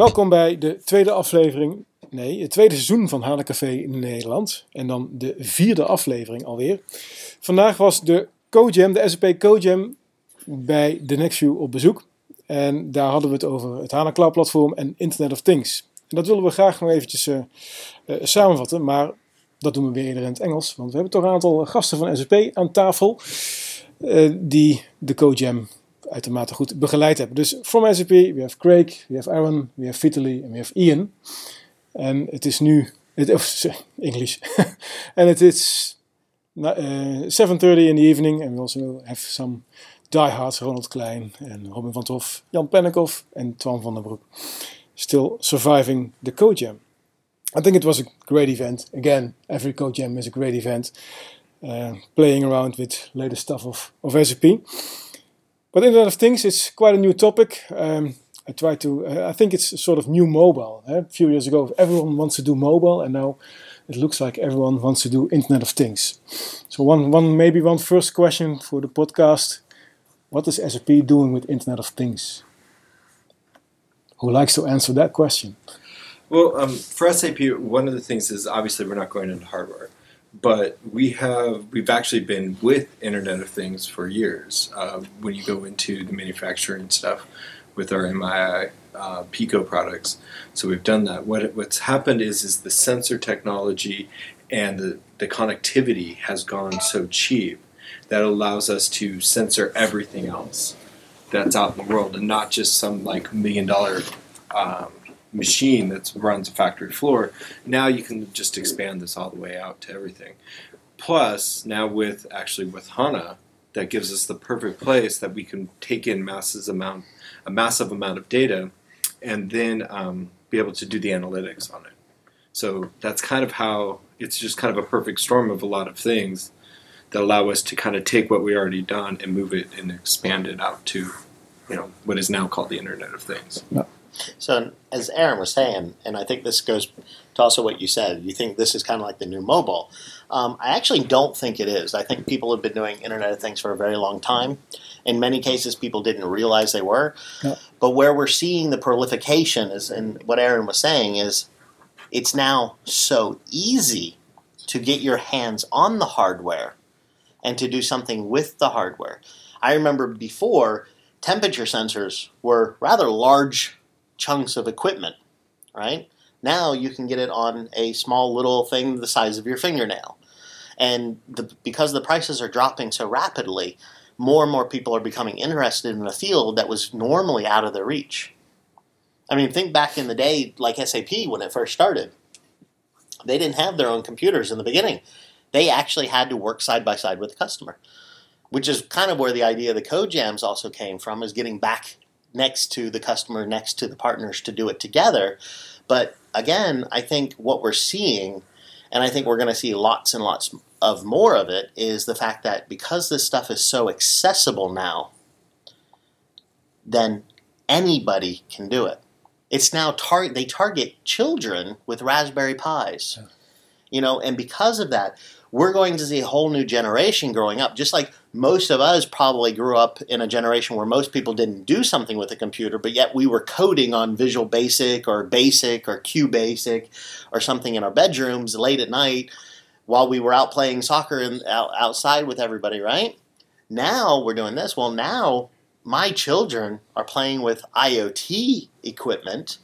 Welkom bij de tweede aflevering, nee, het tweede seizoen van Hanencafé in Nederland. En dan de vierde aflevering alweer. Vandaag was de CoJam, de SAP CoJam, bij The Nextview op bezoek. En daar hadden we het over het HANA Cloud Platform en Internet of Things. En dat willen we graag nog eventjes uh, uh, samenvatten, maar dat doen we weer in het Engels. Want we hebben toch een aantal gasten van SAP aan tafel die de CoJam uitermate goed begeleid hebben. Dus from SAP, we have Craig, we have Aaron, we have Vitaly en we have Ian. En het is nu, het, of, English, en het is uh, 7.30 in the evening and we also have some diehards, Ronald Klein en Robin van Toff, Jan Pennekoff en Twan van der Broek. Still surviving the CoJam. I think it was a great event. Again, every CoJam is a great event. Uh, playing around with latest stuff of, of SAP. But Internet of Things is quite a new topic. Um, I try to, uh, I think it's sort of new mobile. Eh? A few years ago, everyone wants to do mobile, and now it looks like everyone wants to do Internet of Things. So one, one maybe one first question for the podcast: What is SAP doing with Internet of Things? Who likes to answer that question? Well, um, for SAP, one of the things is obviously we're not going into hardware but we have we've actually been with Internet of Things for years. Uh, when you go into the manufacturing stuff with our MII uh, Pico products, so we've done that. What what's happened is is the sensor technology and the, the connectivity has gone so cheap that allows us to sensor everything else that's out in the world and not just some like million dollar um, machine that runs a factory floor. Now you can just expand this all the way out to everything. Plus, now with actually with HANA, that gives us the perfect place that we can take in masses amount, a massive amount of data, and then um, be able to do the analytics on it. So that's kind of how it's just kind of a perfect storm of a lot of things that allow us to kind of take what we already done and move it and expand it out to, you know, what is now called the Internet of Things. So, as Aaron was saying, and I think this goes to also what you said, you think this is kind of like the new mobile. Um, I actually don't think it is. I think people have been doing Internet of Things for a very long time. In many cases, people didn't realize they were. Yeah. But where we're seeing the proliferation is, and what Aaron was saying is, it's now so easy to get your hands on the hardware and to do something with the hardware. I remember before, temperature sensors were rather large chunks of equipment, right? Now you can get it on a small little thing the size of your fingernail. And the, because the prices are dropping so rapidly, more and more people are becoming interested in a field that was normally out of their reach. I mean, think back in the day, like SAP when it first started. They didn't have their own computers in the beginning. They actually had to work side by side with the customer, which is kind of where the idea of the code jams also came from, is getting back next to the customer, next to the partners to do it together. But again, I think what we're seeing, and I think we're going to see lots and lots of more of it, is the fact that because this stuff is so accessible now, then anybody can do it. It's now tar- they target children with Raspberry Pis. You know, and because of that, we're going to see a whole new generation growing up. Just like most of us probably grew up in a generation where most people didn't do something with a computer, but yet we were coding on Visual Basic or Basic or QBasic or something in our bedrooms late at night while we were out playing soccer out, outside with everybody, right? Now we're doing this. Well, now my children are playing with IoT equipment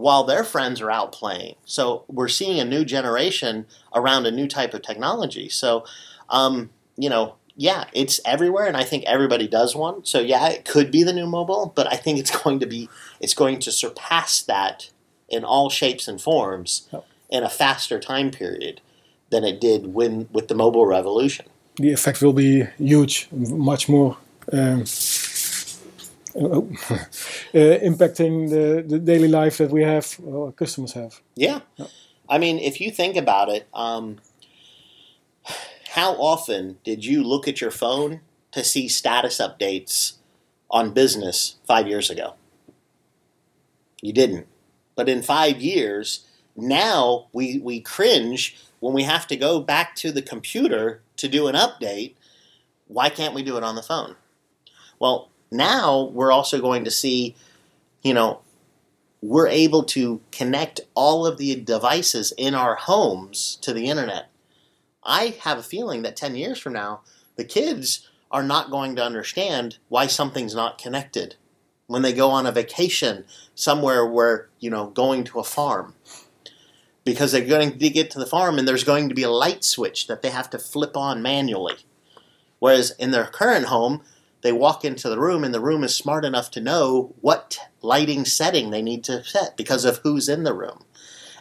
while their friends are out playing. So we're seeing a new generation around a new type of technology. So, um, you know, yeah, it's everywhere, and I think everybody does one. So yeah, it could be the new mobile, but I think it's going to be it's going to surpass that in all shapes and forms Yep. in a faster time period than it did when with the mobile revolution. The effect will be huge, much more. Um, uh, impacting the, the daily life that we have, well, our customers have. Yeah. Yep. I mean, if you think about it, um, how often did you look at your phone to see status updates on business five years ago? You didn't. But in five years, now we, we cringe when we have to go back to the computer to do an update. Why can't we do it on the phone? Well, now we're also going to see, you know, we're able to connect all of the devices in our homes to the internet. I have a feeling that 10 years from now, the kids are not going to understand why something's not connected. When they go on a vacation somewhere where, you know, going to a farm, because they're going to get to the farm and there's going to be a light switch that they have to flip on manually. Whereas in their current home, they walk into the room and the room is smart enough to know what lighting setting they need to set because of who's in the room.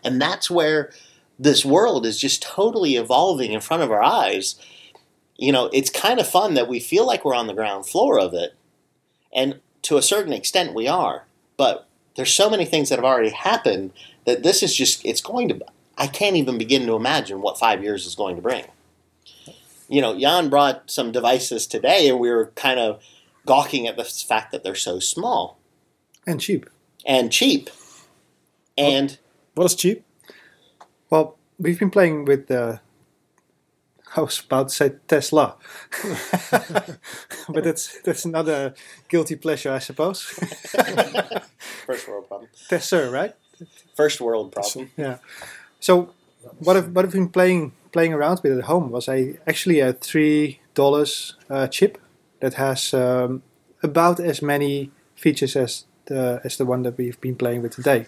And that's where this world is just totally evolving in front of our eyes. You know, it's kind of fun that we feel like we're on the ground floor of it. And to a certain extent, we are. But there's so many things that have already happened that this is just, it's going to, I can't even begin to imagine what five years is going to bring you know, Jan brought some devices today, and we were kind of gawking at the fact that they're so small and cheap. And cheap. And what is cheap? Well, we've been playing with the. I was about to say Tesla, but that's that's another guilty pleasure, I suppose. First world problem. Tesla, right? First world problem. Yeah. So, what have what have been playing playing around with at home was a actually a three dollars uh, chip that has um, about as many features as the as the one that we've been playing with today.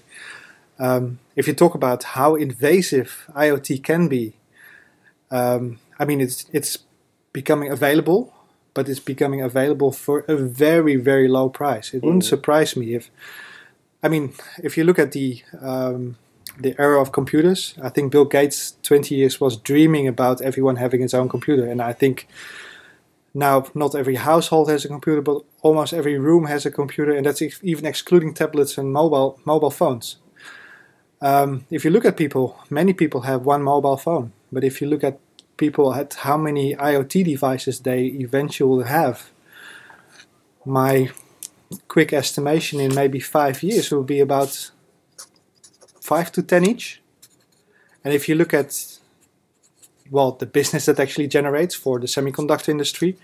Um, if you talk about how invasive IoT can be, um, I mean it's it's becoming available, but it's becoming available for a very very low price. It wouldn't mm. surprise me if, I mean, if you look at the um, the era of computers. I think Bill Gates 20 years was dreaming about everyone having his own computer, and I think now not every household has a computer, but almost every room has a computer, and that's even excluding tablets and mobile mobile phones. Um, if you look at people, many people have one mobile phone, but if you look at people at how many IoT devices they eventually have, my quick estimation in maybe five years will be about 5 to 10 each. And if you look at well the business that actually generates for the semiconductor industry,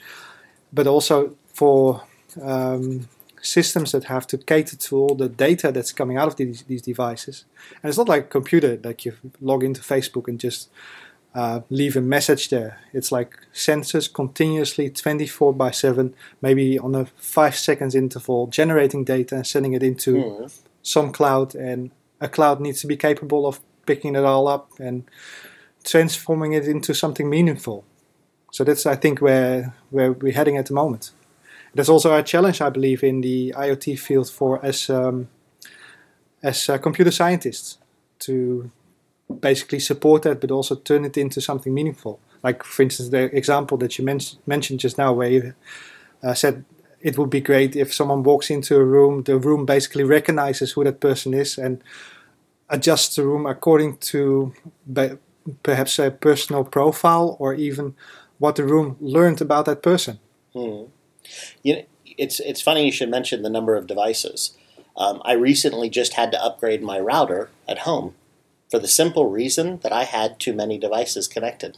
but also for um, systems that have to cater to all the data that's coming out of these, these devices. And it's not like a computer, like you log into Facebook and just uh, leave a message there. It's like sensors continuously 24 by 7, maybe on a 5 seconds interval, generating data and sending it into mm. some cloud and a cloud needs to be capable of picking it all up and transforming it into something meaningful. So that's I think where where we're heading at the moment. That's also a challenge I believe in the IoT field for as um, as uh, computer scientists to basically support that, but also turn it into something meaningful. Like for instance, the example that you men- mentioned just now, where you uh, said it would be great if someone walks into a room, the room basically recognizes who that person is and adjusts the room according to perhaps a personal profile or even what the room learned about that person. Hmm. You know, it's it's funny you should mention the number of devices. Um, I recently just had to upgrade my router at home for the simple reason that I had too many devices connected.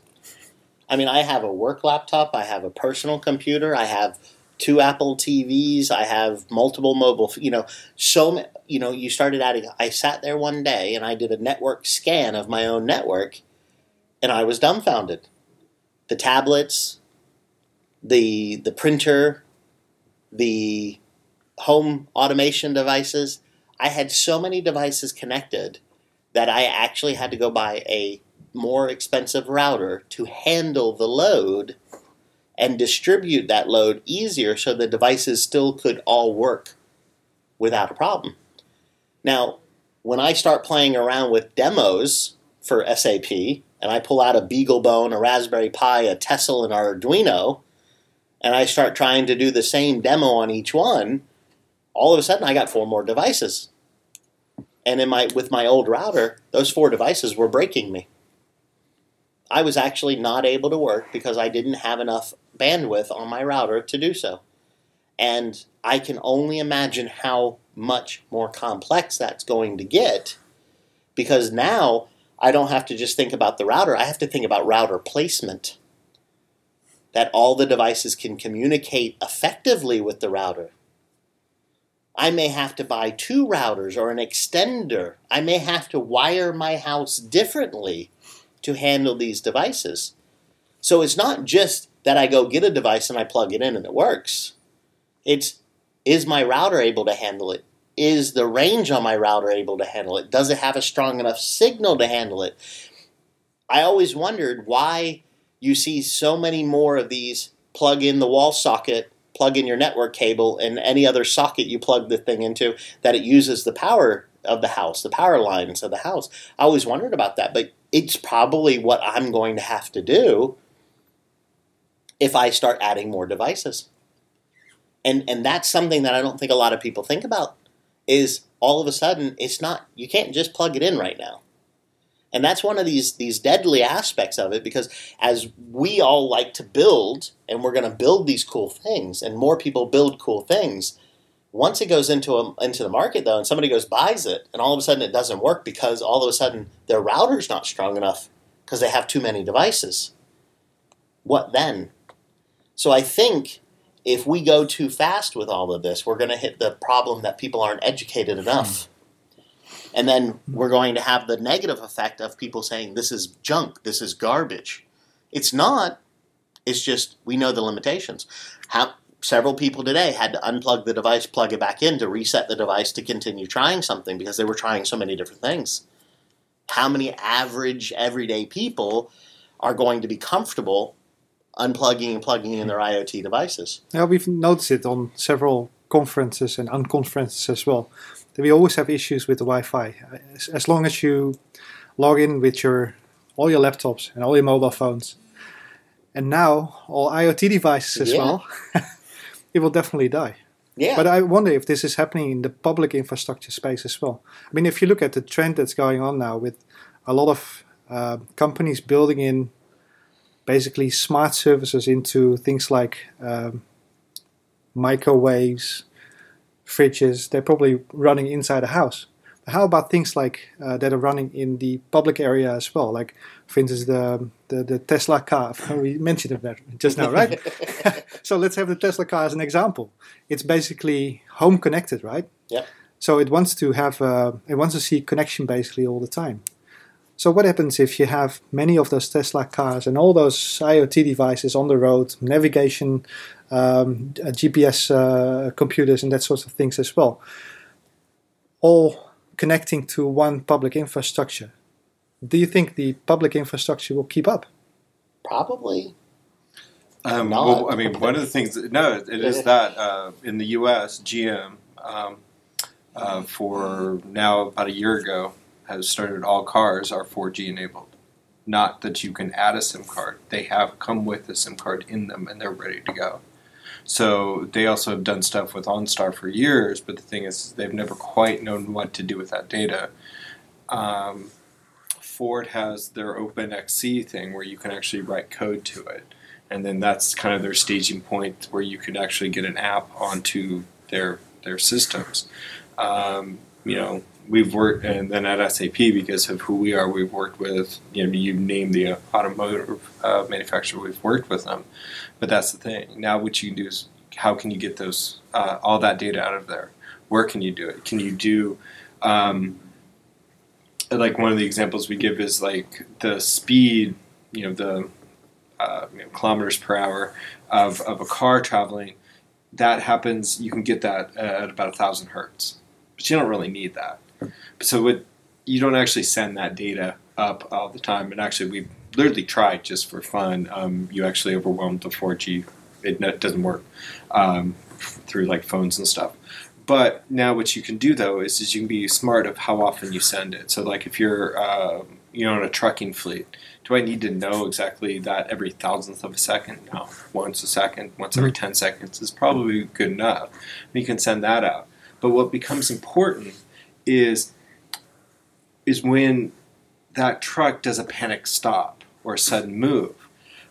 I mean, I have a work laptop, I have a personal computer, I have two Apple TVs. I have multiple mobile, you know, so, you know, you started adding. I sat there one day and I did a network scan of my own network and I was dumbfounded. The tablets, the, the printer, the home automation devices. I had so many devices connected that I actually had to go buy a more expensive router to handle the load and distribute that load easier so the devices still could all work without a problem. Now, when I start playing around with demos for SAP, and I pull out a BeagleBone, a Raspberry Pi, a Tessel, and an Arduino, and I start trying to do the same demo on each one, all of a sudden I got four more devices. And in my with my old router, those four devices were breaking me. I was actually not able to work because I didn't have enough bandwidth on my router to do so. And I can only imagine how much more complex that's going to get because now I don't have to just think about the router, I have to think about router placement. That all the devices can communicate effectively with the router. I may have to buy two routers or an extender. I may have to wire my house differently to handle these devices. So it's not just that I go get a device and I plug it in and it works. It's is my router able to handle it? Is the range on my router able to handle it? Does it have a strong enough signal to handle it? I always wondered why you see so many more of these plug in the wall socket, plug in your network cable, and any other socket you plug the thing into that it uses the power of the house, the power lines of the house. I always wondered about that, but it's probably what I'm going to have to do if I start adding more devices. And and that's something that I don't think a lot of people think about is all of a sudden it's not you can't just plug it in right now. And that's one of these these deadly aspects of it because as we all like to build and we're going to build these cool things and more people build cool things, once it goes into a, into the market though and somebody goes buys it and all of a sudden it doesn't work because all of a sudden their router's not strong enough because they have too many devices. What then? So I think if we go too fast with all of this, we're going to hit the problem that people aren't educated hmm. enough. And then we're going to have the negative effect of people saying, this is junk, this is garbage. It's not. It's just we know the limitations. How, several people today had to unplug the device, plug it back in to reset the device to continue trying something because they were trying so many different things. How many average, everyday people are going to be comfortable unplugging and plugging in their IoT devices? Yeah, we've noticed it on several conferences and unconferences as well. That we always have issues with the Wi-Fi. As, as long as you log in with your all your laptops and all your mobile phones, and now all IoT devices as Yeah. well, it will definitely die. Yeah. But I wonder if this is happening in the public infrastructure space as well. I mean, if you look at the trend that's going on now with a lot of uh, companies building in basically smart services into things like um, microwaves, fridges, they're probably running inside a house. But how about things like uh, that are running in the public area as well? Like, for instance, the the, the Tesla car. We mentioned it just now, right? so let's have the Tesla car as an example. It's basically home connected, right? Yep. So it wants to have uh, it wants to see connection basically all the time. So what happens if you have many of those Tesla cars and all those IoT devices on the road, navigation, um, uh, GPS uh, computers, and that sorts of things as well, all connecting to one public infrastructure? Do you think the public infrastructure will keep up? Probably. Um, well, I mean, one of the things, no, it is that uh, in the U.S., GM, um, uh, for now about a year ago, has started all cars are 4G enabled. Not that you can add a SIM card; they have come with a SIM card in them, and they're ready to go. So they also have done stuff with OnStar for years, but the thing is, they've never quite known what to do with that data. Um, Ford has their OpenXC thing where you can actually write code to it and then that's kind of their staging point where you could actually get an app onto their their systems. Um, you know, we've worked, and then at SAP because of who we are, we've worked with. You know, you name the automotive uh, manufacturer, we've worked with them. But that's the thing. Now, what you can do is, how can you get those uh, all that data out of there? Where can you do it? Can you do um, like one of the examples we give is like the speed, you know, the uh, you know, kilometers per hour of, of a car traveling, that happens. You can get that at about a thousand hertz, but you don't really need that. So what you don't actually send that data up all the time. And actually, we literally tried just for fun. Um, you actually overwhelmed the 4G. It n- doesn't work um, through like phones and stuff. But now what you can do though is, is you can be smart of how often you send it. So like if you're uh, you know on a trucking fleet, do I need to know exactly that every thousandth of a second? No, once a second, once every ten seconds is probably good enough. You can send that out. But what becomes important is is when that truck does a panic stop or a sudden move.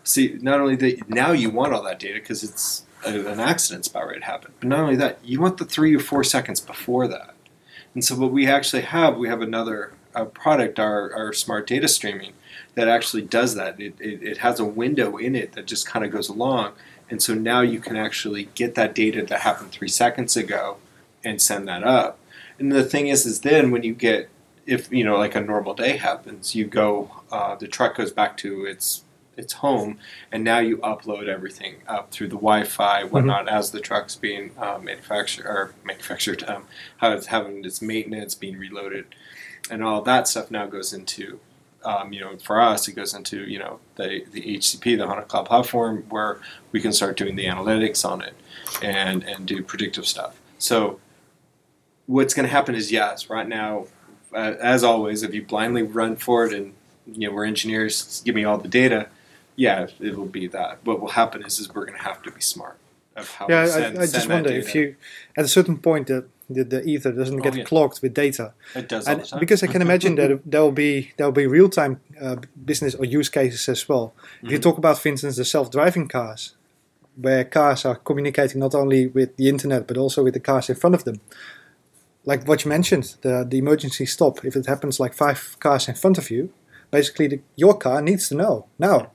See, not only that now you want all that data because it's an accident's about ready to happen, but not only that, you want the three or four seconds before that. And so what we actually have, we have another uh, product, our, our smart data streaming, that actually does that. It, it, it has a window in it that just kind of goes along. And so now you can actually get that data that happened three seconds ago and send that up. And the thing is, is then when you get if you know like a normal day happens, you go uh, the truck goes back to its its home, and now you upload everything up through the Wi-Fi, whatnot, as the truck's being uh, manufactured or manufactured, um, how it's having its maintenance, being reloaded, and all that stuff now goes into, um, you know, for us, it goes into you know the the HCP, the HANA Cloud Platform, where we can start doing the analytics on it, and and do predictive stuff. So what's going to happen is yes, right now, uh, as always, if you blindly run for it and you know we're engineers, give me all the data yeah, it will be that. What will happen is, is we're going to have to be smart of how yeah, we send, I, I just that wonder data. if you, at a certain point, the the, the ether doesn't Oh, get yeah. clogged with data, it does all and the time. because I can imagine that there will be there will be real time uh, business or use cases as well. If you Mhm. talk about, for instance, the self driving cars, where cars are communicating not only with the internet but also with the cars in front of them. Like what you mentioned, the the emergency stop. If it happens like five cars in front of you, basically the, your car needs to know now.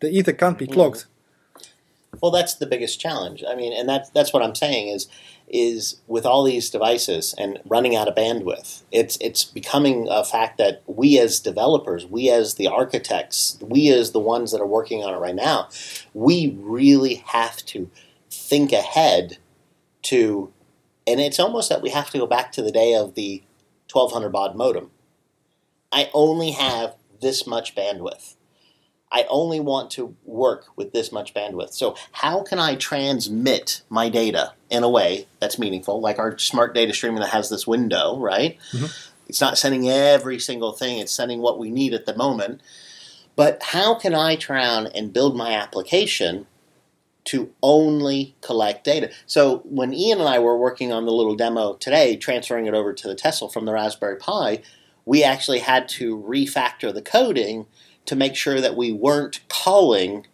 The ether can't be Mhm. clogged. Well, that's the biggest challenge. I mean, and that's that's what I'm saying is is with all these devices and running out of bandwidth, it's it's becoming a fact that we as developers, we as the architects, we as the ones that are working on it right now, we really have to think ahead to, and it's almost that we have to go back to the day of the 1200 baud modem. I only have this much bandwidth. I only want to work with this much bandwidth. So, how can I transmit my data in a way that's meaningful, like our smart data streaming that has this window, right? Mhm. It's not sending every single thing, it's sending what we need at the moment. But how can I try and build my application to only collect data? So, when Ian and I were working on the little demo today, transferring it over to the Tessel from the Raspberry Pi, we actually had to refactor the coding to make sure that we weren't calling,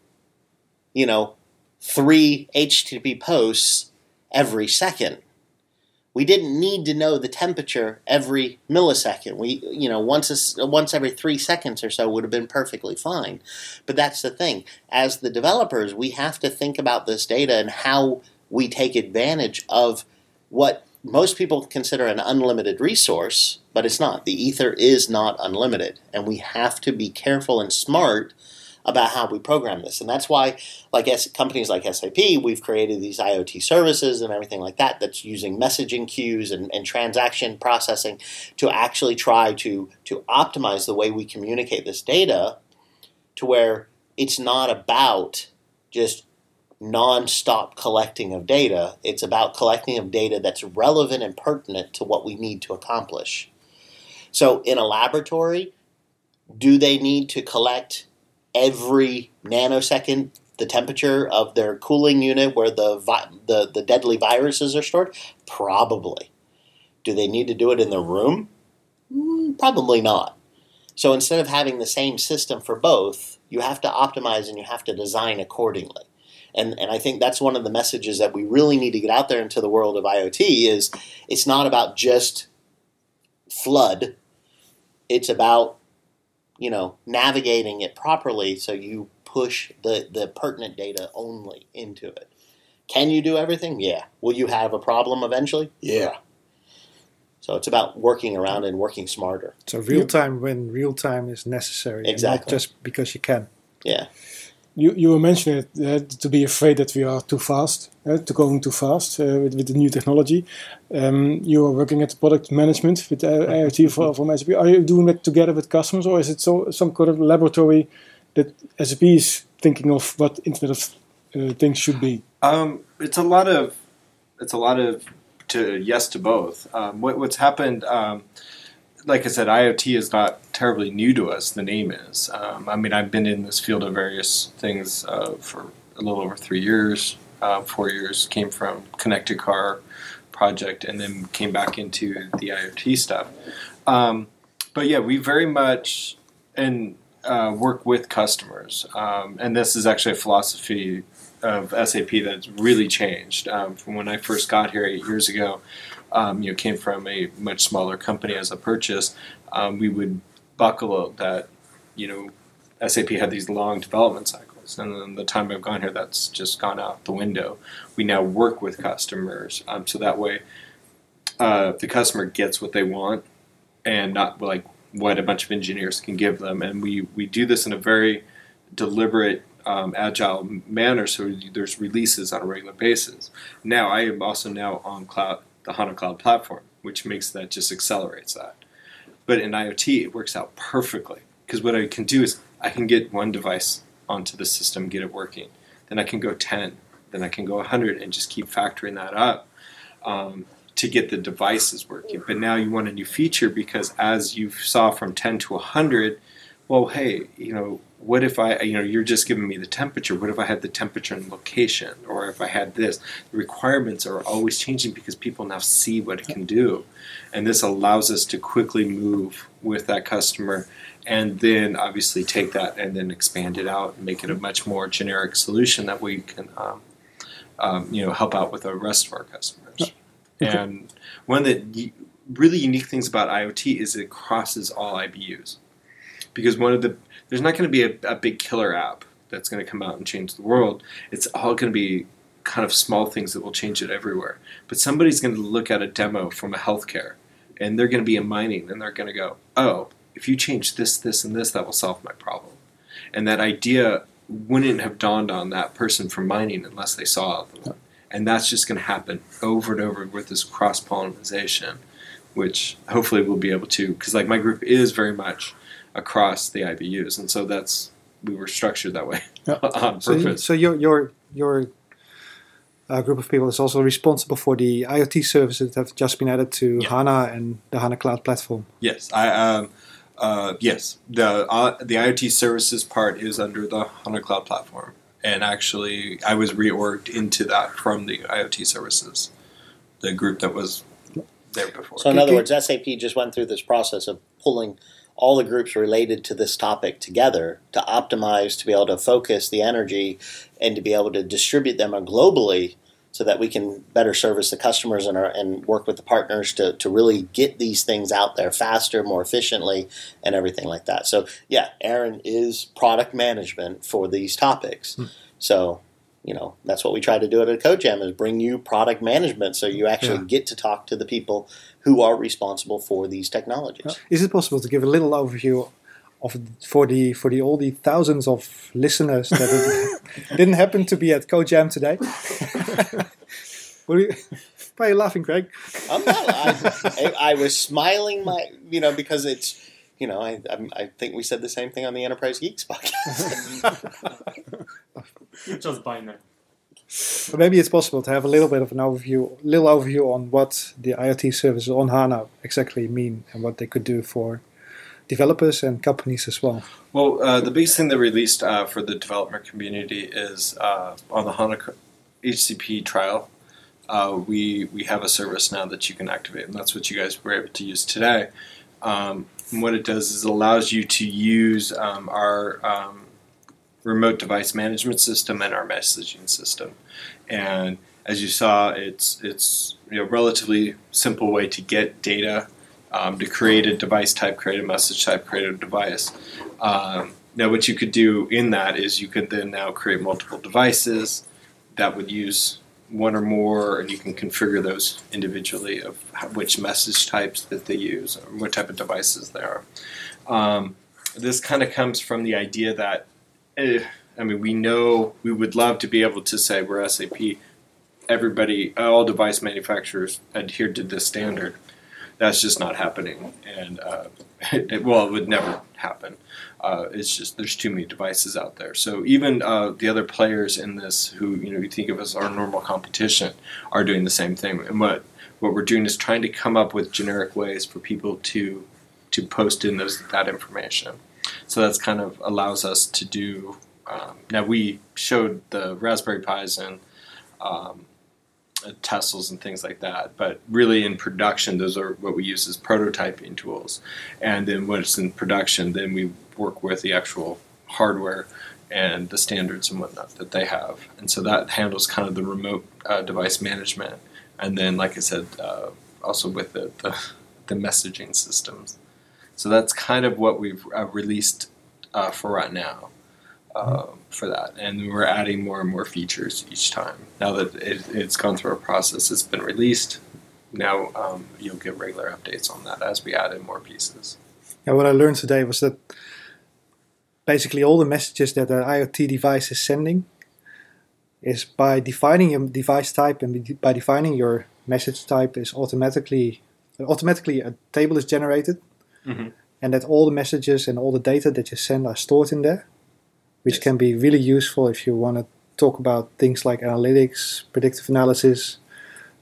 you know, three HTTP posts every second. We didn't need to know the temperature every millisecond. We, you know, once a once every three seconds or so would have been perfectly fine. But that's the thing. As the developers, we have to think about this data and how we take advantage of what most people consider an unlimited resource, but it's not. The ether is not unlimited, and we have to be careful and smart about how we program this. And that's why, like companies like SAP, we've created these IoT services and everything like that that's using messaging queues and, and transaction processing to actually try to to optimize the way we communicate this data to where it's not about just non-stop collecting of data. It's about collecting of data that's relevant and pertinent to what we need to accomplish. So in a laboratory, do they need to collect every nanosecond the temperature of their cooling unit where the vi- the, the deadly viruses are stored? Probably. Do they need to do it in the room? Mm, probably not. So instead of having the same system for both, you have to optimize and you have to design accordingly. And, and I think that's one of the messages that we really need to get out there into the world of IoT is it's not about just flood. It's about, you know, navigating it properly so you push the, the pertinent data only into it. Can you do everything? Yeah. Will you have a problem eventually? Yeah. So it's about working around and working smarter. So real time when real time is necessary, and not Exactly. just because you can. Yeah. You, you were mentioning it, uh, to be afraid that we are too fast, uh, to going too fast uh, with, with the new technology. Um, you are working at product management with uh, IoT for, from SAP. Are you doing that together with customers, or is it so some kind of laboratory that SAP is thinking of what Internet of uh, Things should be? Um, it's a lot of it's a lot of to yes to both. Um, what, what's happened, um, like I said, IoT is not terribly new to us. The name is. Um, I mean, I've been in this field of various things uh, for a little over three years, uh, four years. Came from connected car project, and then came back into the IoT stuff. Um, but yeah, we very much and uh, work with customers, um, and this is actually a philosophy of SAP that's really changed um, from when I first got here eight years ago. Um, you know, came from a much smaller company as a purchase. Um, we would buckle up that, you know, SAP had these long development cycles, and then the time I've gone here, that's just gone out the window. We now work with customers, um, so that way, uh, the customer gets what they want and not like what a bunch of engineers can give them. And we, we do this in a very deliberate, um, agile manner. So there's releases on a regular basis. Now I am also now on cloud, the HANA Cloud platform, which makes that just accelerates that. But in IoT, it works out perfectly because what I can do is I can get one device onto the system, get it working. Then I can go 10, then I can go 100 and just keep factoring that up. Um, to get the devices working. But now you want a new feature because as you saw from 10 to 100, well, hey, you know, what if I, you know, you're just giving me the temperature. What if I had the temperature and location? Or if I had this? The requirements are always changing because people now see what it can do. And this allows us to quickly move with that customer and then obviously take that and then expand it out and make it a much more generic solution that we can, um, um, you know, help out with the rest of our customers. And one of the really unique things about IoT is it crosses all IBUs. Because one of the there's not going to be a, a big killer app that's going to come out and change the world. It's all going to be kind of small things that will change it everywhere. But somebody's going to look at a demo from a healthcare, and they're going to be in mining, and they're going to go, "Oh, if you change this, this, and this, that will solve my problem." And that idea wouldn't have dawned on that person from mining unless they saw one and that's just going to happen over and over with this cross pollination, which hopefully we'll be able to because like my group is very much across the IBUs, and so that's we were structured that way on So, purpose. so your your your uh, group of people is also responsible for the IoT services that have just been added to Yeah. HANA and the HANA Cloud platform. yes, I um, uh, yes the uh, the IoT services part is under the HANA Cloud platform, and actually I was reorged into that from the IoT services, the group that was there before. So in other words, SAP just went through this process of pulling all the groups related to this topic together to optimize, to be able to focus the energy, and to be able to distribute them globally, so that we can better service the customers and, our, and work with the partners to, to really get these things out there faster, more efficiently, and everything like that. So yeah, Aaron is product management for these topics. Hmm. So you know that's what we try to do at CodeJam is bring you product management so you actually Yeah. get to talk to the people who are responsible for these technologies. Is it possible to give a little overview of for the for the all the thousands of listeners that didn't happen to be at CodeJam today? What are you, why are you laughing, Craig? I'm not. I, I, I was smiling my you know because it's you know I I think we said the same thing on the Enterprise Geeks podcast. You're just binary. But maybe it's possible to have a little bit of an overview, a little overview on what the IoT services on HANA exactly mean and what they could do for developers and companies as well. Well, uh, the biggest thing they released uh, for the developer community is uh, on the HANA HCP trial. Uh, we we have a service now that you can activate, and that's what you guys were able to use today. Um, and what it does is it allows you to use um, our um, remote device management system and our messaging system. And as you saw, it's it's you know relatively simple way to get data, um, to create a device type, create a message type, create a device. Um, now, what you could do in that is you could then now create multiple devices that would use one or more, and you can configure those individually of which message types that they use or what type of devices they are. Um, this kind of comes from the idea that, I mean, we know we would love to be able to say we're SAP. Everybody, all device manufacturers adhere to this standard. That's just not happening, and uh, it, well, it would never happen. Uh, it's just there's too many devices out there. So even uh, the other players in this, who you know you think of as our normal competition, are doing the same thing. And what what we're doing is trying to come up with generic ways for people to to post in those that information. So that's kind of allows us to do. Um, now we showed the Raspberry Pis and um, uh, Tessels and things like that, but really in production, those are what we use as prototyping tools. And then when it's in production, then we work with the actual hardware and the standards and whatnot that they have. And so that handles kind of the remote uh, device management. And then, like I said, uh, also with the, the, the messaging systems. So that's kind of what we've uh, released uh, for right now. Uh, for that, and we're adding more and more features each time. Now that it, it's gone through a process, it's been released. now um, you'll get regular updates on that as we add in more pieces. Yeah, what I learned today was that basically all the messages that an IoT device is sending is by defining your device type and by defining your message type is automatically automatically a table is generated Mhm. and that all the messages and all the data that you send are stored in there which Yes. can be really useful if you want to talk about things like analytics predictive analysis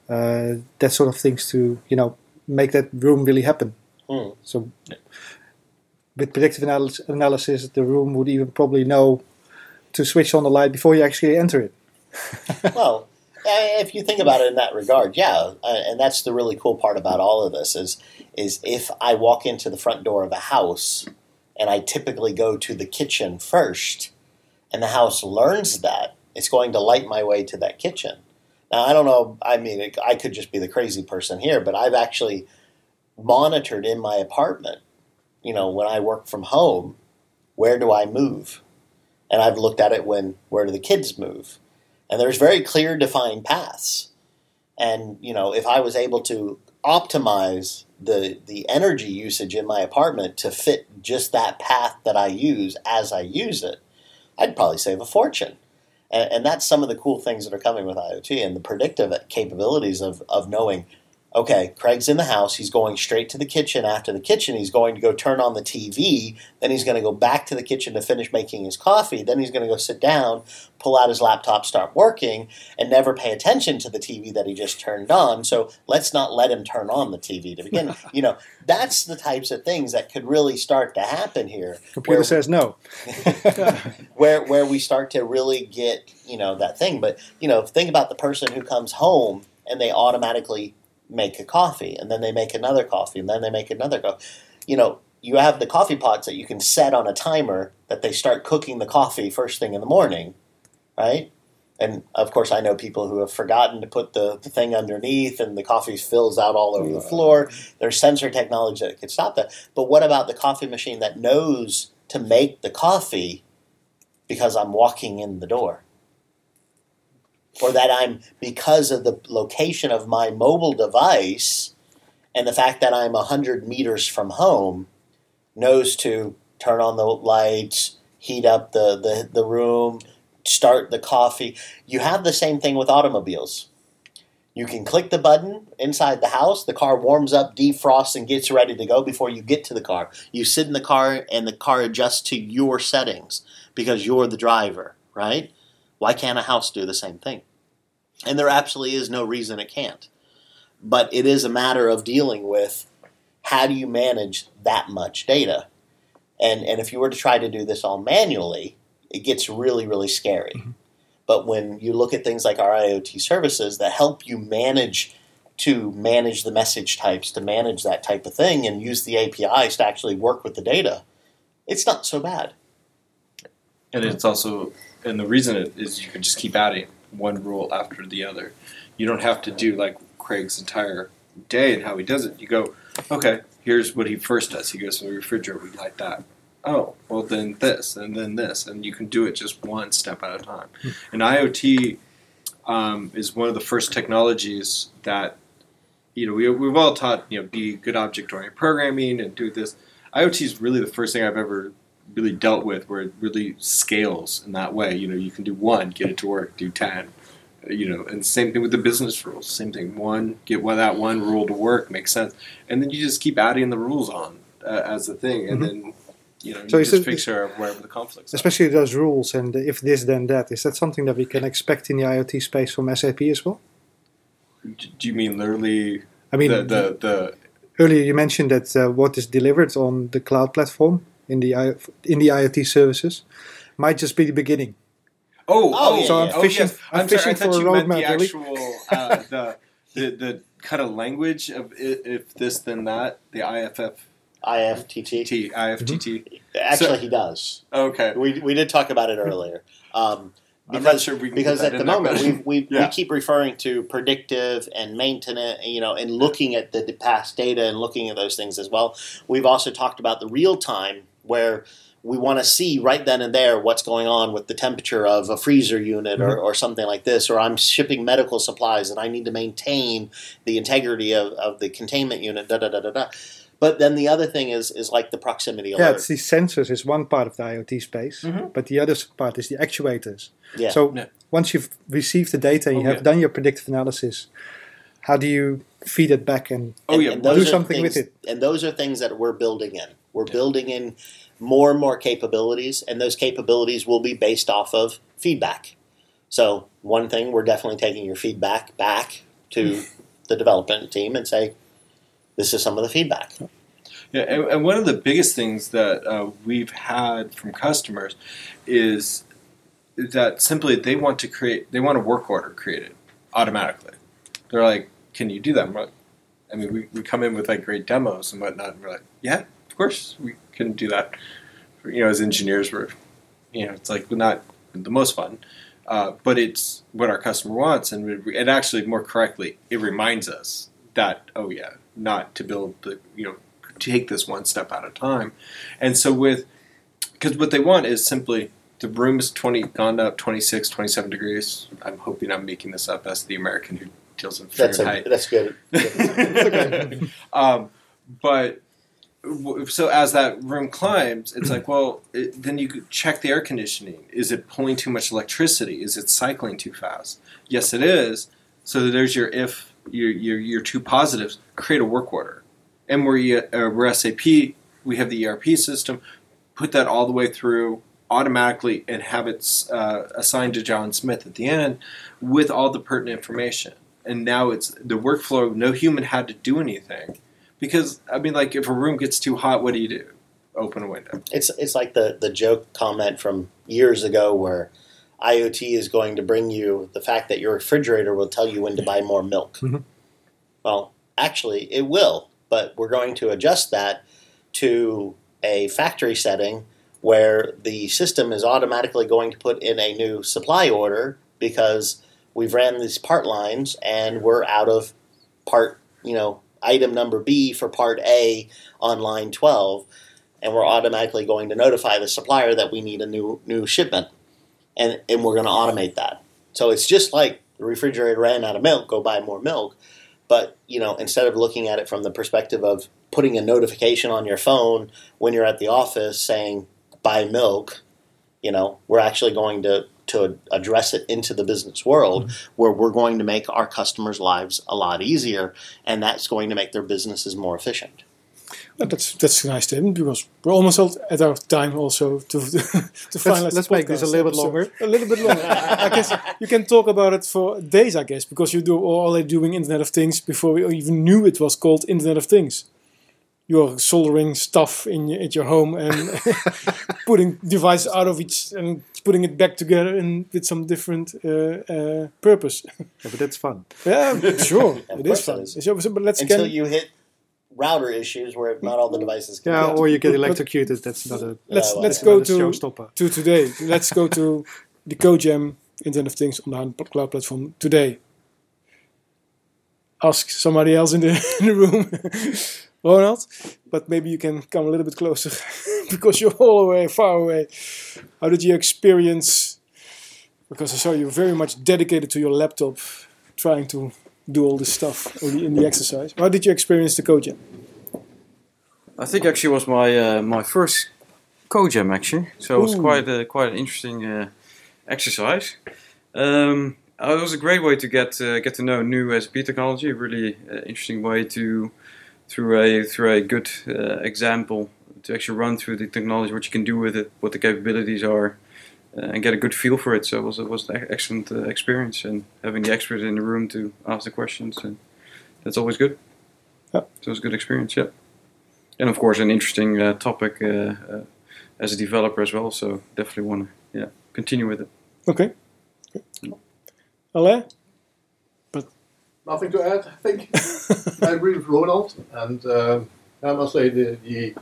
uh, that sort of things to you know make that room really happen Hmm. so with predictive analysis, analysis the room would even probably know to switch on the light before you actually enter it well, if you think about it in that regard, yeah, uh, and that's the really cool part about all of this is is if I walk into the front door of a house and I typically go to the kitchen first, and the house learns that, it's going to light my way to that kitchen. Now, I don't know. I mean, I could just be the crazy person here, but I've actually monitored in my apartment. You know, when I work from home, where do I move? And I've looked at it when where do the kids move? And there's very clear defined paths. And you know if i was able to optimize the the energy usage in my apartment to fit just that path that i use as i use it i'd probably save a fortune. And, and that's some of the cool things that are coming with iot and the predictive capabilities of, of knowing okay craig's in the house he's going straight to the kitchen after the kitchen he's going to go turn on the tv then he's going to go back to the kitchen to finish making his coffee then he's going to go sit down pull out his laptop, start working, and never pay attention to the TV that he just turned on. So let's not let him turn on the TV to begin. with. you know, that's the types of things that could really start to happen here. computer where- says no where where we start to really get you know that thing. But you know, think about the person who comes home and they automatically make a coffee, and then they make another coffee, and then they make another go. You know, you have the coffee pots that you can set on a timer that they start cooking the coffee first thing in the morning, right? And of course, I know people who have forgotten to put the, the thing underneath, and the coffee fills out all over the floor. There's sensor technology that could stop that. But what about the coffee machine that knows to make the coffee because I'm walking in the door? Or that I'm, because of the location of my mobile device and the fact that I'm 100 meters from home, knows to turn on the lights, heat up the, the, the room, start the coffee. You have the same thing with automobiles. You can click the button inside the house, the car warms up, defrosts, and gets ready to go before you get to the car. You sit in the car, and the car adjusts to your settings because you're the driver, right? Why can't a house do the same thing? And there absolutely is no reason it can't. But it is a matter of dealing with how do you manage that much data? And, and if you were to try to do this all manually, it gets really, really scary. Mm-hmm. But when you look at things like our IoT services that help you manage to manage the message types, to manage that type of thing, and use the APIs to actually work with the data, it's not so bad. And it's also, and the reason is you can just keep adding one rule after the other. You don't have to do like Craig's entire day and how he does it. You go, okay, here's what he first does. He goes to the refrigerator, we light that. Oh, well then this, and then this, and you can do it just one step at a time. And IoT um, is one of the first technologies that, you know, we, we've all taught, you know, be good object-oriented programming and do this. IoT is really the first thing I've ever really dealt with where it really scales in that way. You know, you can do one, get it to work, do ten. You know, and same thing with the business rules. Same thing. One, get that one rule to work, makes sense, and then you just keep adding the rules on uh, as the thing, and then you know, So you just fix sure wherever the conflicts. are. especially those rules and if this then that is that something that we can expect in the iot space from sap as well Do you mean literally i mean the, the the earlier you mentioned that uh, what is delivered on the cloud platform in the I- in the iot services might just be the beginning Oh, Oh, oh, yeah, I'm oh, fishing- yes. I'm sorry, fishing I thought for a roadmap, the really. actual uh, the, the the kind of language of if this then that the IFF. IFTT. IFTT. Actually, So- he does. Okay, We, we did talk about it earlier. Um, I'm not because sure we can because that at the moment we, we, Yeah. we keep referring to predictive and maintenance, you know, and looking at the, the past data and looking at those things as well. We've also talked about the real time where we want to see right then and there what's going on with the temperature of a freezer unit or, or something like this, or I'm shipping medical supplies and I need to maintain the integrity of, of the containment unit, da da da da da. But then the other thing is is like the proximity Yeah, it's the sensors is one part of the IoT space, Mhm. but the other part is the actuators. Yeah. So Yeah. once you've received the data, and you Oh, have yeah. done your predictive analysis. How do you feed it back and Oh yeah, those do are something with it? And those are things that we're building in. We're building in more and more capabilities, and those capabilities will be based off of feedback. So one thing we're definitely taking your feedback back to the development team and say, this is some of the feedback. Yeah, and, and one of the biggest things that uh, we've had from customers is that simply they want to create, they want a work order created automatically. They're like, "Can you do that?" Like, I mean, we, we come in with like great demos and whatnot, and we're like, "Yeah, of course we can do that." You know, as engineers, we're, you know, it's like not the most fun, uh, but it's what our customer wants, and it, it actually more correctly, it reminds us that oh yeah, not to build the you know take this one step at a time. And so with because what they want is simply the room is 20 gone up 26 27 degrees. I'm hoping I'm making this up as the American who deals in fahrenheit That's, a, Fahrenheit. that's good. um, but so as that room climbs, it's like, well, it, then you could check the air conditioning. Is it pulling too much electricity? Is it cycling too fast? Yes, it is. So there's your if your your, your two positives. Create a work order, and we're uh, we're SAP. We have the ERP system. Put that all the way through automatically and have it uh, assigned to John Smith at the end with all the pertinent information. And now it's the workflow. No human had to do anything because I mean, like if a room gets too hot, what do you do? Open a window. It's it's like the the joke comment from years ago where IoT is going to bring you the fact that your refrigerator will tell you when to buy more milk. Mhm. Well, actually, it will, but we're going to adjust that to a factory setting where the system is automatically going to put in a new supply order because we've ran these part lines and we're out of part, you know, item number B for part A on line 12 and we're automatically going to notify the supplier that we need a new new shipment, and and we're going to automate that. So it's just like the refrigerator ran out of milk, go buy more milk. But you know, instead of looking at it from the perspective of putting a notification on your phone when you're at the office saying buy milk, you know, we're actually going to to address it into the business world mm-hmm. where we're going to make our customers' lives a lot easier, and that's going to make their businesses more efficient. Well, that's that's a nice statement because we're almost out at our time also to to finalize. let's the make this a little bit episode. longer. A little bit longer. I guess you can talk about it for days. I guess because you do already doing Internet of Things before we even knew it was called Internet of Things. You're soldering stuff in at your home and putting devices out of each and putting it back together and with some different uh, uh, purpose. Yeah, but that's fun. Yeah, sure, Of it course is fun. it is. So, so- but let's Until get you hit router issues where not all the devices can Yeah, or you get But- but- electrocuted. That's another. let's well, let's go another to showstopper. to today. Let's go to the CodeJam Internet of Things on the cloud platform today. Ask somebody else in the, in the room, Ronald, but maybe you can come a little bit closer because you're all the way far away. How did you experience? Because I saw you very much dedicated to your laptop, trying to do all this stuff in the, exercise. How did you experience the CodeJam? I think actually was my uh, my first CodeJam actually, so it was quite a, quite an interesting uh, exercise. Um, it was a great way to get uh, get to know new SAP technology. Really uh, interesting way to through a through a good uh, example to actually run through the technology, what you can do with it, what the capabilities are, uh, and get a good feel for it. So it was it was an excellent uh, experience, and having the expert in the room to ask the questions, and that's always good. Yeah. So it was a good experience. Yeah and of course an interesting uh, topic uh, uh, as a developer as well. So definitely want to yeah continue with it. Okay. Alain? Nothing to add, I think. I agree with Ronald, and um, I must say the the,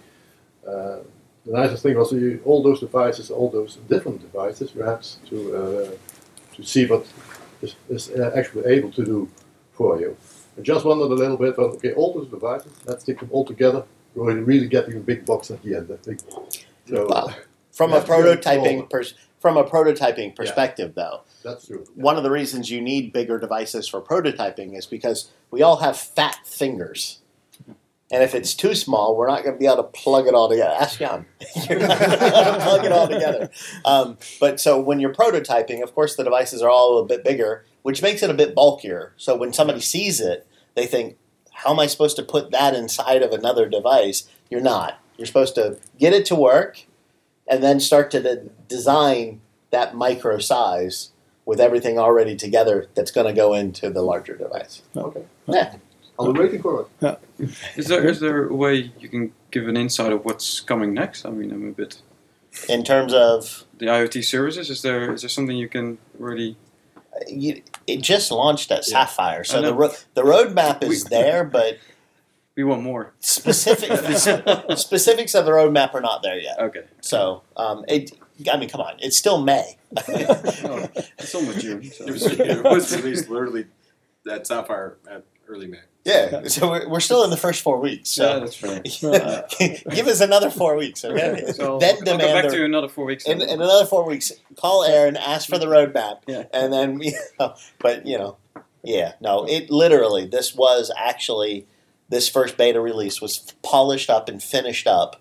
uh, the nicest thing was you, all those devices, all those different devices, you had to uh, to see what is, is uh, actually able to do for you. I just wondered a little bit, well, okay, all those devices, let's take them all together. We're really getting a big box at the end, I think. So, Wow. From a have to get it prototyping smaller. Pers- from a prototyping perspective, though, That's true. one of the reasons you need bigger devices for prototyping is because we all have fat fingers. And if it's too small, we're not going to be able to plug it all together. Ask Jan. You're not going to be able to plug it all together. Um, but so when you're prototyping, of course, the devices are all a bit bigger, which makes it a bit bulkier. So when somebody sees it, they think, how am I supposed to put that inside of another device? You're not. You're supposed to get it to work and then start to de- design that micro size with everything already together that's going to go into the larger device. Okay. Yeah. I'll be waiting for it. Is there is there a way you can give an insight of what's coming next? I mean, I'm a bit In terms of, the IoT services. Is there is there something you can really? Uh, you, it just launched at Yeah. Sapphire, so the ro- the roadmap is there, but We want more. specific specifics of the roadmap are not there yet. Okay. So um, it. I mean, come on, it's still May. Oh, it's almost June. So. It was, it was released literally at Sapphire at early May. yeah, so we're, we're still in the first four weeks. yeah, that's right. give us another four weeks, okay? So then I'll go demand back the- to you in another four weeks. in, in another four weeks, call Aaron, ask for the roadmap, Yeah. and then you know, but you know, yeah, no, it literally this was actually this first beta release was polished up and finished up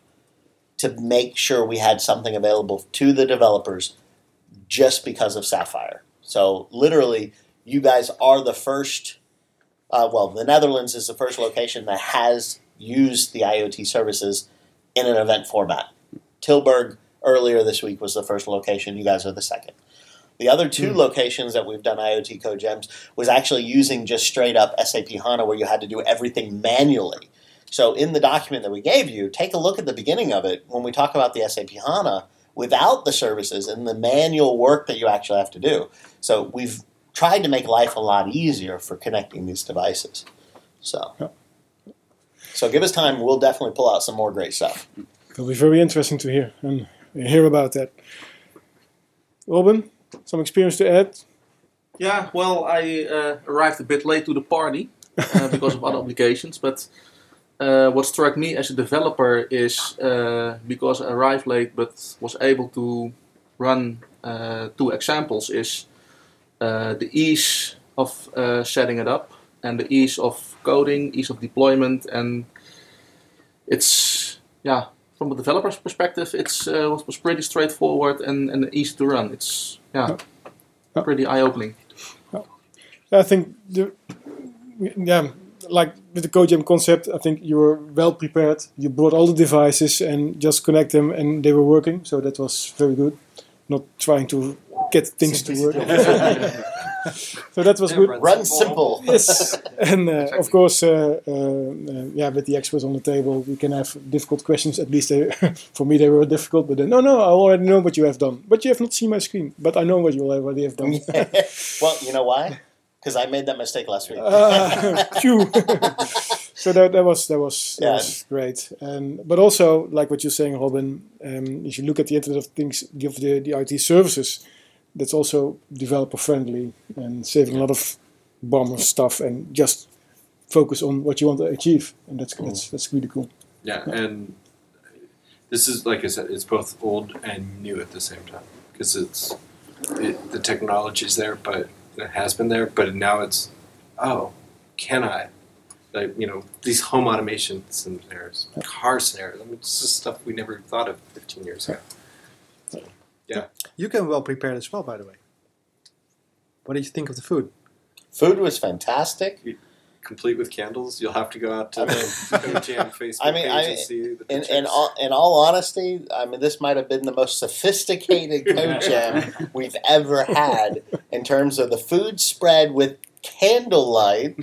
to make sure we had something available to the developers just because of Sapphire. So literally, you guys are the first. Uh, well, the Netherlands is the first location that has used the IoT services in an event format. Tilburg earlier this week was the first location. You guys are the second. The other two hmm. locations that we've done IoT CodeJams was actually using just straight up SAP HANA where you had to do everything manually. So in the document that we gave you, take a look at the beginning of it when we talk about the SAP HANA without the services and the manual work that you actually have to do. So we've tried to make life a lot easier for connecting these devices. So Yeah. so give us time, we'll definitely pull out some more great stuff. It'll be very interesting to hear and hear about that. Robin, some experience to add? Yeah, well, I uh, arrived a bit late to the party uh, because of other obligations, but uh, what struck me as a developer is uh, because I arrived late but was able to run uh, two examples is uh, the ease of uh, setting it up and the ease of coding, ease of deployment, and it's yeah from a developer's perspective, it's uh, was, was pretty straightforward and, and easy to run. It's yeah, Yeah. pretty eye opening. I think the yeah, like with the CodeJam concept, I think you were well prepared. You brought all the devices and just connect them, and they were working. So that was very good. Not trying to get things to work. so that was Yeah, good. run simple. Yes, and uh, of course, uh, uh, uh, yeah, with the experts on the table, we can have difficult questions. At least they, for me, they were difficult. But then, no, no, I already know what you have done. But you have not seen my screen. But I know what you already have done. well, you know why? Because I made that mistake last week. Uh, so that, that was that was that Yeah. was great. And but also like what you're saying, Robin, um, if you look at the Internet of Things, give the the IT services, that's also developer friendly and saving a lot of bomber stuff and just focus on what you want to achieve, and that's that's that's really cool. Yeah, and this is like I said, it's both old and new at the same time because it's it, the technology is there, but it has been there, but now it's oh, can I? Like you know these home automation scenarios, car scenarios. I mean, this is stuff we never thought of 15 years ago. You came well prepared as well, by the way. What did you think of the food? Food was fantastic. Complete with candles, you'll have to go out to I the mean- CodeJam Facebook I mean, page I- and see the In, in, all, in all honesty, I mean, this might have been the most sophisticated code jam we've ever had in terms of the food spread with candlelight,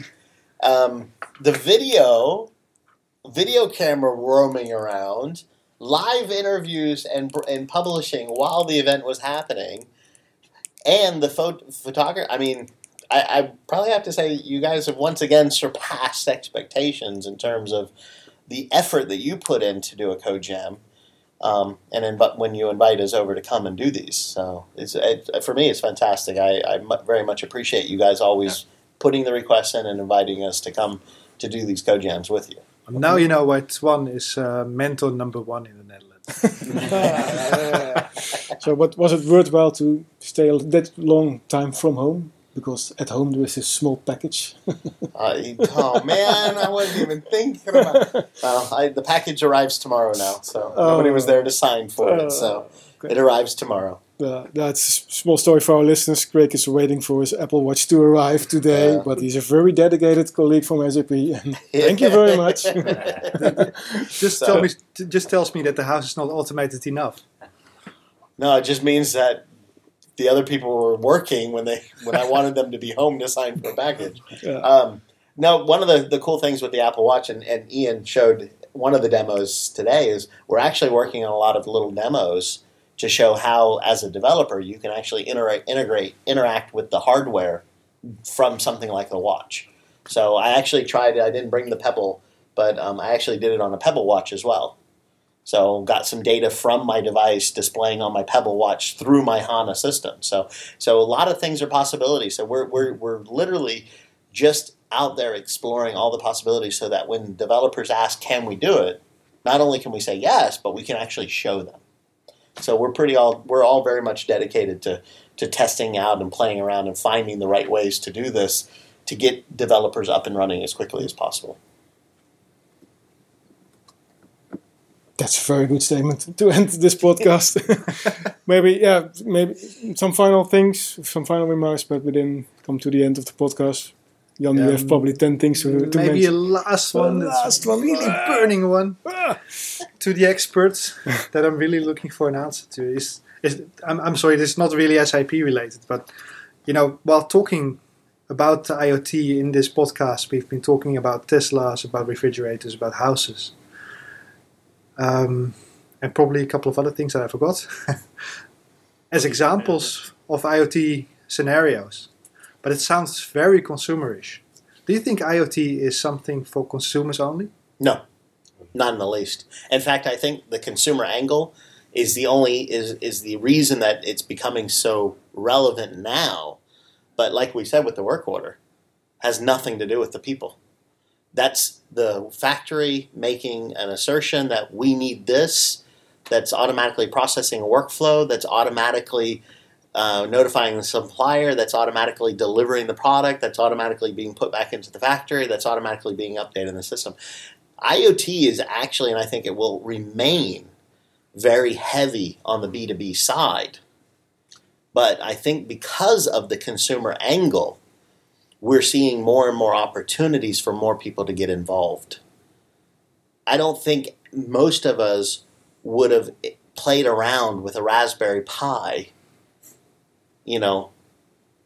um, the video, video camera roaming around, live interviews and, and publishing while the event was happening, and the pho- photography. I mean, I, I probably have to say you guys have once again surpassed expectations in terms of the effort that you put in to do a code jam, um, and then but when you invite us over to come and do these, so it's it, for me it's fantastic. I, I very much appreciate you guys always putting the requests in and inviting us to come to do these code jams with you. Now you know why one is uh, mentor number one in the Netherlands. so, but was it worthwhile to stay that long time from home? Because at home there is a small package. Uh, oh man, I wasn't even thinking about. Well, I, the package arrives tomorrow now, so nobody was there to sign for it. So great. it arrives tomorrow. Uh, that's a small story for our listeners. Craig is waiting for his Apple Watch to arrive today, Yeah. but he's a very dedicated colleague from SAP. And thank you very much. Just So- tell me, just tells me that the house is not automated enough. No, it just means that the other people were working when they when I wanted them to be home to sign for a package. Yeah. Um, no, one of the, the cool things with the Apple Watch, and, and Ian showed one of the demos today, is we're actually working on a lot of little demos to show how, as a developer, you can actually interact, integrate, interact with the hardware from something like the watch. So I actually tried it. I didn't bring the Pebble, but um, I actually did it on a Pebble watch as well. So got some data from my device displaying on my Pebble watch through my HANA system. So so a lot of things are possibilities. So we're we're we're literally just out there exploring all the possibilities so that when developers ask can we do it, not only can we say yes, but we can actually show them. So we're pretty all we're all very much dedicated to to testing out and playing around and finding the right ways to do this to get developers up and running as quickly as possible. That's a very good statement to end this podcast. maybe, yeah, maybe some final things, some final remarks, but we didn't come to the end of the podcast. Jan, you have Um, probably 10 things to, to Maybe a last one. that's last one. Really burning one. Ah. to the experts that I'm really looking for an answer to is, is I'm, I'm sorry, this is not really SAP related, but you know, while talking about the IoT in this podcast, we've been talking about Teslas, about refrigerators, about houses, um, and probably a couple of other things that I forgot as examples of IoT scenarios. But it sounds very consumerish. Do you think IoT is something for consumers only? No, not in the least. In fact, I think the consumer angle is the only is is the reason that it's becoming so relevant now. But like we said with the work order, has nothing to do with the people. That's the factory making an assertion that we need this. That's automatically processing a workflow. That's automatically uh, notifying the supplier. That's automatically delivering the product. That's automatically being put back into the factory. That's automatically being updated in the system. IoT is actually, and I think it will remain, very heavy on the B2B side. But I think because of the consumer angle, we're seeing more and more opportunities for more people to get involved. I don't think most of us would have played around with a Raspberry Pi, you know,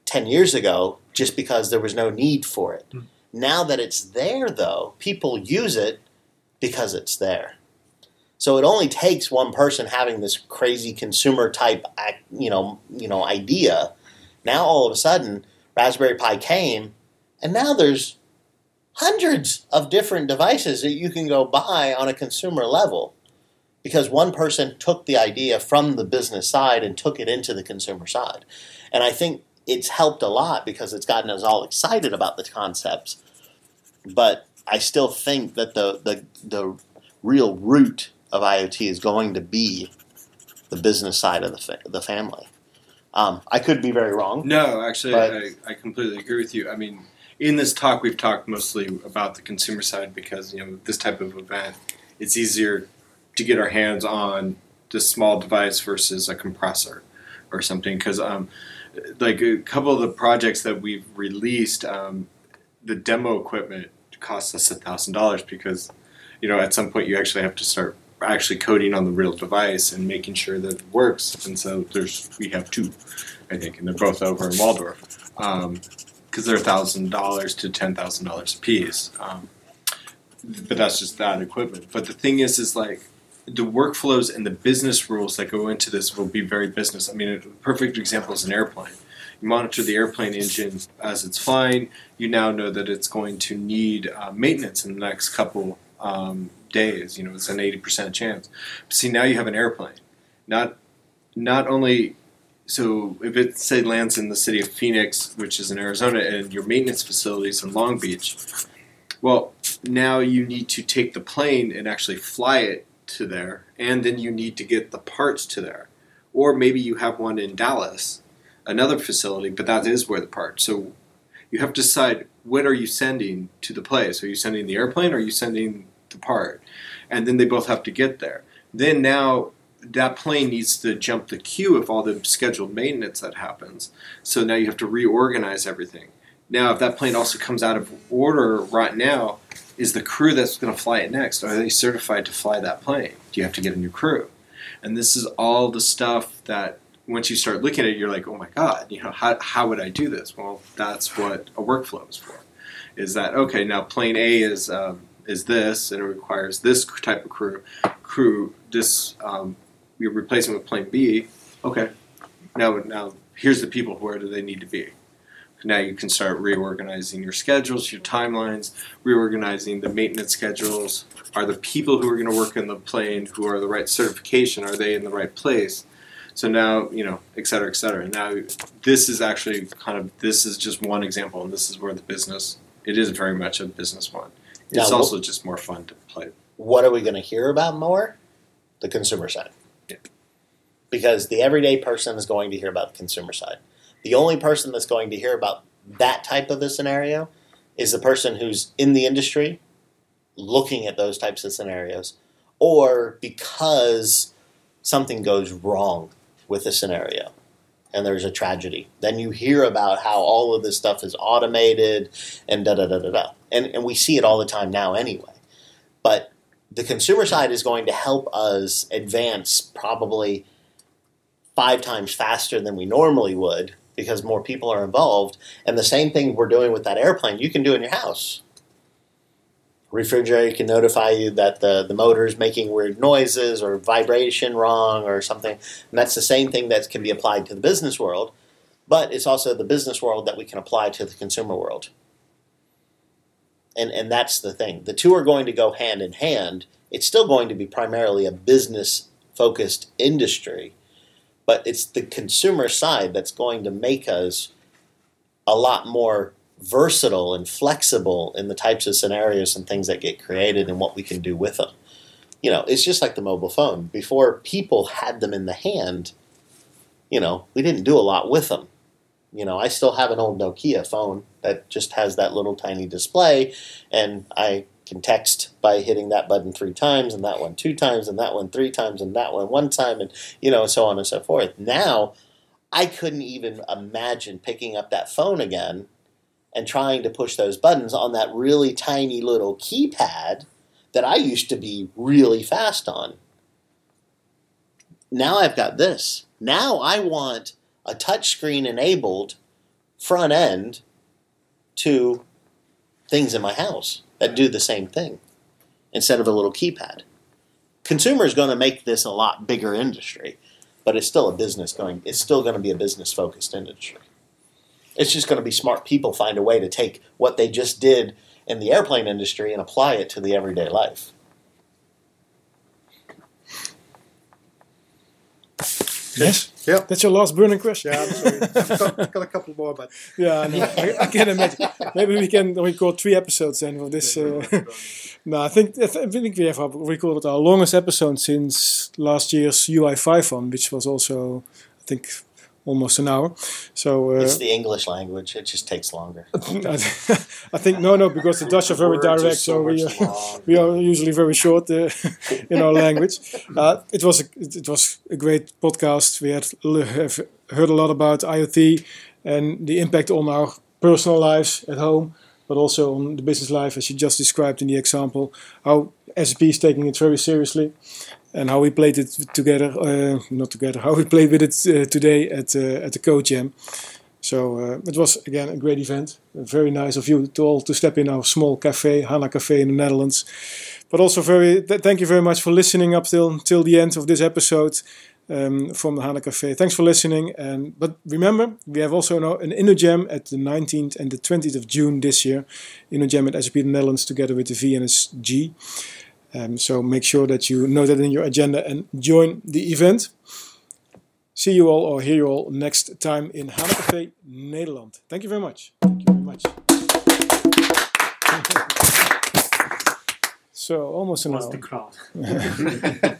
10 years ago just because there was no need for it. Hmm. Now that it's there, though, people use it because it's there. So it only takes one person having this crazy consumer type, you know, you know, idea. Now all of a sudden, Raspberry Pi came, and now there's hundreds of different devices that you can go buy on a consumer level because one person took the idea from the business side and took it into the consumer side. And I think it's helped a lot because it's gotten us all excited about the concepts. But I still think that the the, the real root of IoT is going to be the business side of the fa- the family. Um, I could be very wrong. No, actually, I, I completely agree with you. I mean, in this talk, we've talked mostly about the consumer side because you know this type of event, it's easier to get our hands on this small device versus a compressor or something. Because um, like a couple of the projects that we've released, um, the demo equipment costs us a thousand dollars because you know at some point you actually have to start actually coding on the real device and making sure that it works. And so there's we have two, I think, and they're both over in Walldorf because they're thousand dollars to ten thousand dollars a piece. Um, but that's just that equipment. But the thing is, is like the workflows and the business rules that go into this will be very business. I mean, a perfect example is an airplane. You monitor the airplane engine as it's flying. You now know that it's going to need uh, maintenance in the next couple um, days. You know, it's an eighty percent chance. See, now you have an airplane. Not not only so if it say lands in the city of Phoenix, which is in Arizona, and your maintenance facilities in Long Beach, well, now you need to take the plane and actually fly it to there, and then you need to get the parts to there. or maybe you have one in Dallas, another facility, but that is where the part. So you have to decide what are you sending to the place? Are you sending the airplane or are you sending the part? And then they both have to get there. Then now that plane needs to jump the queue of all the scheduled maintenance that happens. So now you have to reorganize everything. Now, if that plane also comes out of order right now, is the crew that's going to fly it next? Are they certified to fly that plane? Do you have to get a new crew? And this is all the stuff that once you start looking at it, you're like, oh my god, you know, how, how would I do this? Well, that's what a workflow is for. Is that okay? Now, plane A is um, is this, and it requires this type of crew. Crew, this um, you're replacing with plane B. Okay, now now here's the people. Where do they need to be? Now you can start reorganizing your schedules, your timelines, reorganizing the maintenance schedules. Are the people who are going to work in the plane who are the right certification? Are they in the right place? So now, you know, et cetera, et cetera. Now, this is actually kind of, this is just one example, and this is where the business, it is very much a business one. It's Now, also just more fun to play. What are we going to hear about more? The consumer side. Yeah. Because the everyday person is going to hear about the consumer side. The only person that's going to hear about that type of a scenario is the person who's in the industry looking at those types of scenarios or because something goes wrong with a scenario and there's a tragedy. Then you hear about how all of this stuff is automated and da da da da da. And, and we see it all the time now anyway. But the consumer side is going to help us advance probably five times faster than we normally would because more people are involved. And the same thing we're doing with that airplane, you can do in your house. Refrigerator can notify you that the, the motor is making weird noises or vibration wrong or something. And that's the same thing that can be applied to the business world, but it's also the business world that we can apply to the consumer world. And, and that's the thing. The two are going to go hand in hand. It's still going to be primarily a business focused industry, but it's the consumer side that's going to make us a lot more versatile and flexible in the types of scenarios and things that get created and what we can do with them. You know, it's just like the mobile phone. Before people had them in the hand, you know, we didn't do a lot with them. You know, I still have an old Nokia phone that just has that little tiny display, and I can text by hitting that button three times, and that one two times, and that one three times, and that one one time, and you know, so on and so forth. Now, I couldn't even imagine picking up that phone again and trying to push those buttons on that really tiny little keypad that I used to be really fast on. Now I've got this. Now I want a touchscreen enabled front end to things in my house that do the same thing instead of a little keypad. Consumer is going to make this a lot bigger industry, but it's still a business going. It's still going to be a business focused industry. It's just going to be smart people find a way to take what they just did in the airplane industry and apply it to the everyday life. Yes? Yeah. That's your last burning question? Yeah, I'm sorry. I've got, I've got a couple more, but Yeah, I, know. I, I can imagine. Maybe we can record three episodes then for this. Uh, no, I think I th- I think we have recorded our longest episode since last year's UI5 one, which was also, I think, almost an hour. So uh, It's the English language. It just takes longer. I, I think no, no, because the Dutch are very Words are direct, so so we are, we are usually very short uh, in our language. Uh, it was a, it was a great podcast. We had have heard a lot about IoT and the impact on our personal lives at home, but also on the business life, as you just described in the example. How SAP is taking it very seriously, and how we played it together, uh, not together, how we played with it uh, today at uh, at the Code Jam. So uh, it was again a great event. Very nice of you to all to step in our small cafe, Hana Cafe in the Netherlands. But also very th- thank you very much for listening up till till the end of this episode um, from the Hana Cafe. Thanks for listening. And but remember, we have also now an InnoJam at the 19th and the 20th of June this year. InnoJam at SAP the Netherlands together with the VNSG. Um, so make sure that you note that in your agenda and join the event. See you all or hear you all next time in Hana Café Nederland. Thank you very much. Thank you very much. so almost an was hour. the crowd.